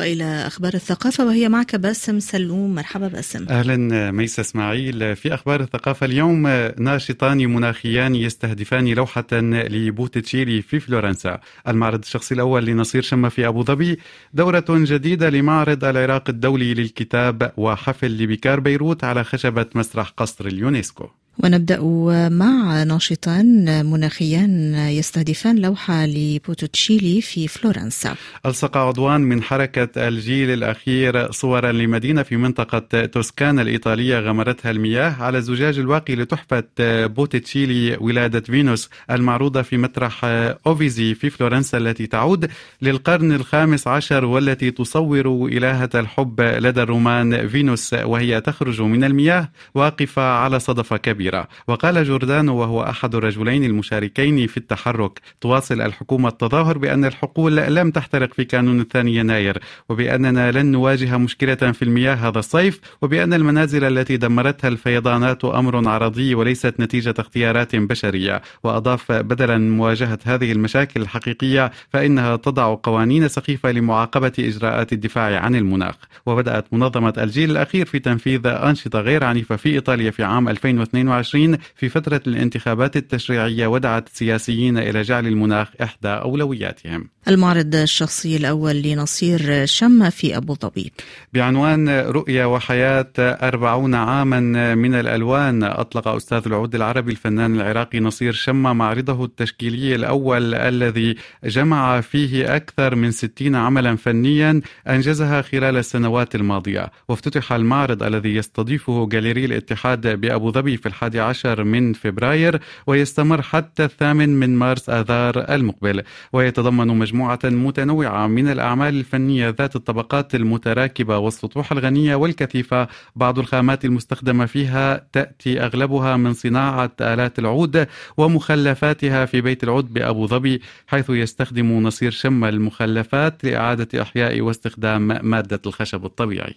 والى أخبار الثقافة وهي معك باسم سلوم. مرحبا باسم. أهلا ميس إسماعيل. في أخبار الثقافة اليوم ناشطان مناخيان يستهدفان لوحة لبوتيتشيلي في فلورنسا. المعرض الشخصي الأول لنصير شمه في أبو ظبي. دورة جديدة لمعرض العراق الدولي للكتاب وحفل لبكار بيروت على خشبة مسرح قصر اليونسكو. ونبدأ مع ناشطان مناخيان يستهدفان لوحة لبوتيتشيلي في فلورنسا. ألصق عضوان من حركة الجيل الأخير صورا لمدينة في منطقة توسكانا الإيطالية غمرتها المياه على الزجاج الواقي لتحفة بوتيتشيلي ولادة فينوس المعروضة في متحف أوفيزي في فلورنسا التي تعود للقرن الخامس عشر والتي تصور إلهة الحب لدى الرومان فينوس وهي تخرج من المياه واقفة على صدفة كبيرة كبيرة وقال جوردانو وهو أحد الرجلين المشاركين في التحرك تواصل الحكومة التظاهر بأن الحقول لم تحترق في كانون الثاني يناير وبأننا لن نواجه مشكلة في المياه هذا الصيف وبأن المنازل التي دمرتها الفيضانات أمر عرضي وليست نتيجة اختيارات بشرية. وأضاف بدلا مواجهة هذه المشاكل الحقيقية فإنها تضع قوانين سخيفة لمعاقبة إجراءات الدفاع عن المناخ. وبدأت منظمة الجيل الأخير في تنفيذ أنشطة غير عنيفة في إيطاليا في عام 2022 2022 في فترة الانتخابات التشريعية ودعت السياسيين إلى جعل المناخ إحدى أولوياتهم. المعرض الشخصي الأول لنصير شمة في أبو ظبي. بعنوان رؤية وحياة أربعون عاما من الألوان أطلق أستاذ العود العربي الفنان العراقي نصير شمة معرضه التشكيلي الأول الذي جمع فيه أكثر من ستين عملا فنيا أنجزها خلال السنوات الماضية. وافتتح المعرض الذي يستضيفه جاليري الاتحاد بأبو ظبي في الحادي عشر من فبراير ويستمر حتى الثامن من مارس آذار المقبل. ويتضمن مجموعة متنوعة من الأعمال الفنية ذات الطبقات المتراكبة والسطوح الغنية والكثيفة بعض الخامات المستخدمة فيها تأتي أغلبها من صناعة آلات العود ومخلفاتها في بيت العود بأبو ظبي حيث يستخدم نصير شم المخلفات لإعادة إحياء واستخدام مادة الخشب الطبيعي.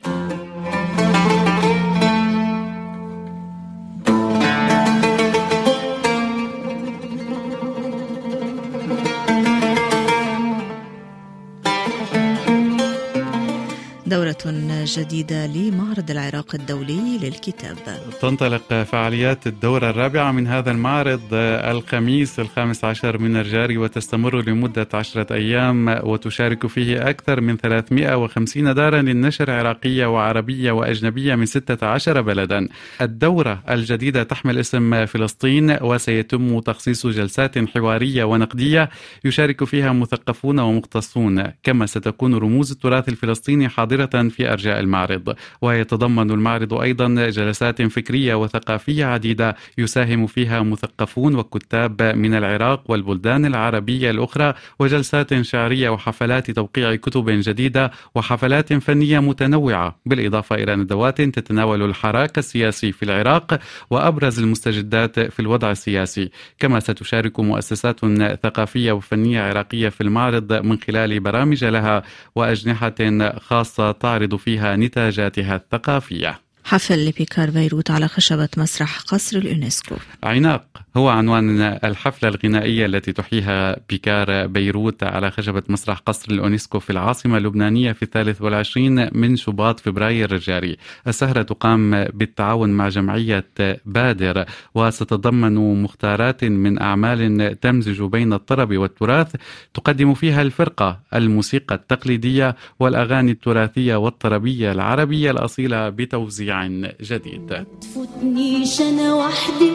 جديدة لمعرض العراق الدولي للكتاب. تنطلق فعاليات الدورة الرابعة من هذا المعرض الخميس الخامس عشر من الجاري وتستمر لمدة عشرة أيام وتشارك فيه أكثر من 350 دارا للنشر عراقية وعربية وأجنبية من 16 بلدا. الدورة الجديدة تحمل اسم فلسطين وسيتم تخصيص جلسات حوارية ونقدية يشارك فيها مثقفون ومختصون. كما ستكون رموز التراث الفلسطيني حاضرة في أرجاء المعرض. ويتضمن المعرض أيضا جلسات فكرية وثقافية عديدة يساهم فيها مثقفون وكتاب من العراق والبلدان العربية الأخرى وجلسات شعرية وحفلات توقيع كتب جديدة وحفلات فنية متنوعة. بالإضافة إلى ندوات تتناول الحراك السياسي في العراق وأبرز المستجدات في الوضع السياسي. كما ستشارك مؤسسات ثقافية وفنية عراقية في المعرض من خلال برامج لها وأجنحة خاصة تعرض فيها نتاجاتها الثقافية. حفل لبيكار بيروت على خشبة مسرح قصر اليونسكو. عناق. هو عنوان الحفلة الغنائية التي تحييها بيكار بيروت على خشبة مسرح قصر اليونسكو في العاصمة اللبنانية في الثالث والعشرين من شباط فبراير الجاري. السهرة تقام بالتعاون مع جمعية بادر وستتضمن مختارات من أعمال تمزج بين الطرب والتراث تقدم فيها الفرقة الموسيقى التقليدية والأغاني التراثية والطربية العربية الأصيلة بتوزيع جديد. تفوتنيش أنا وحدي.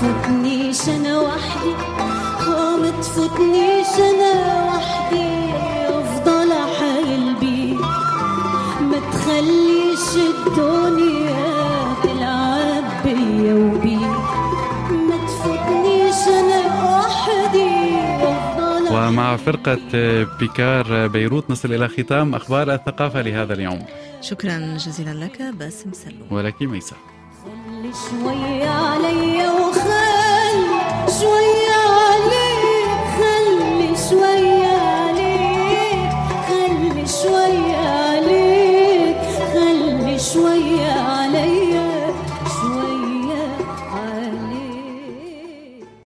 تفوتنيش أنا وحدي ما تفوتنيش أنا وحدي. أفضل حايل بيه ما تخليش الدنيا تلعب بيا وبيه ما تفوتنيش أنا وحدي أفضل ومع فرقة بيكار بيروت نصل إلى ختام أخبار الثقافة لهذا اليوم. شكرا جزيلا لك باسم سلوم ولك شوية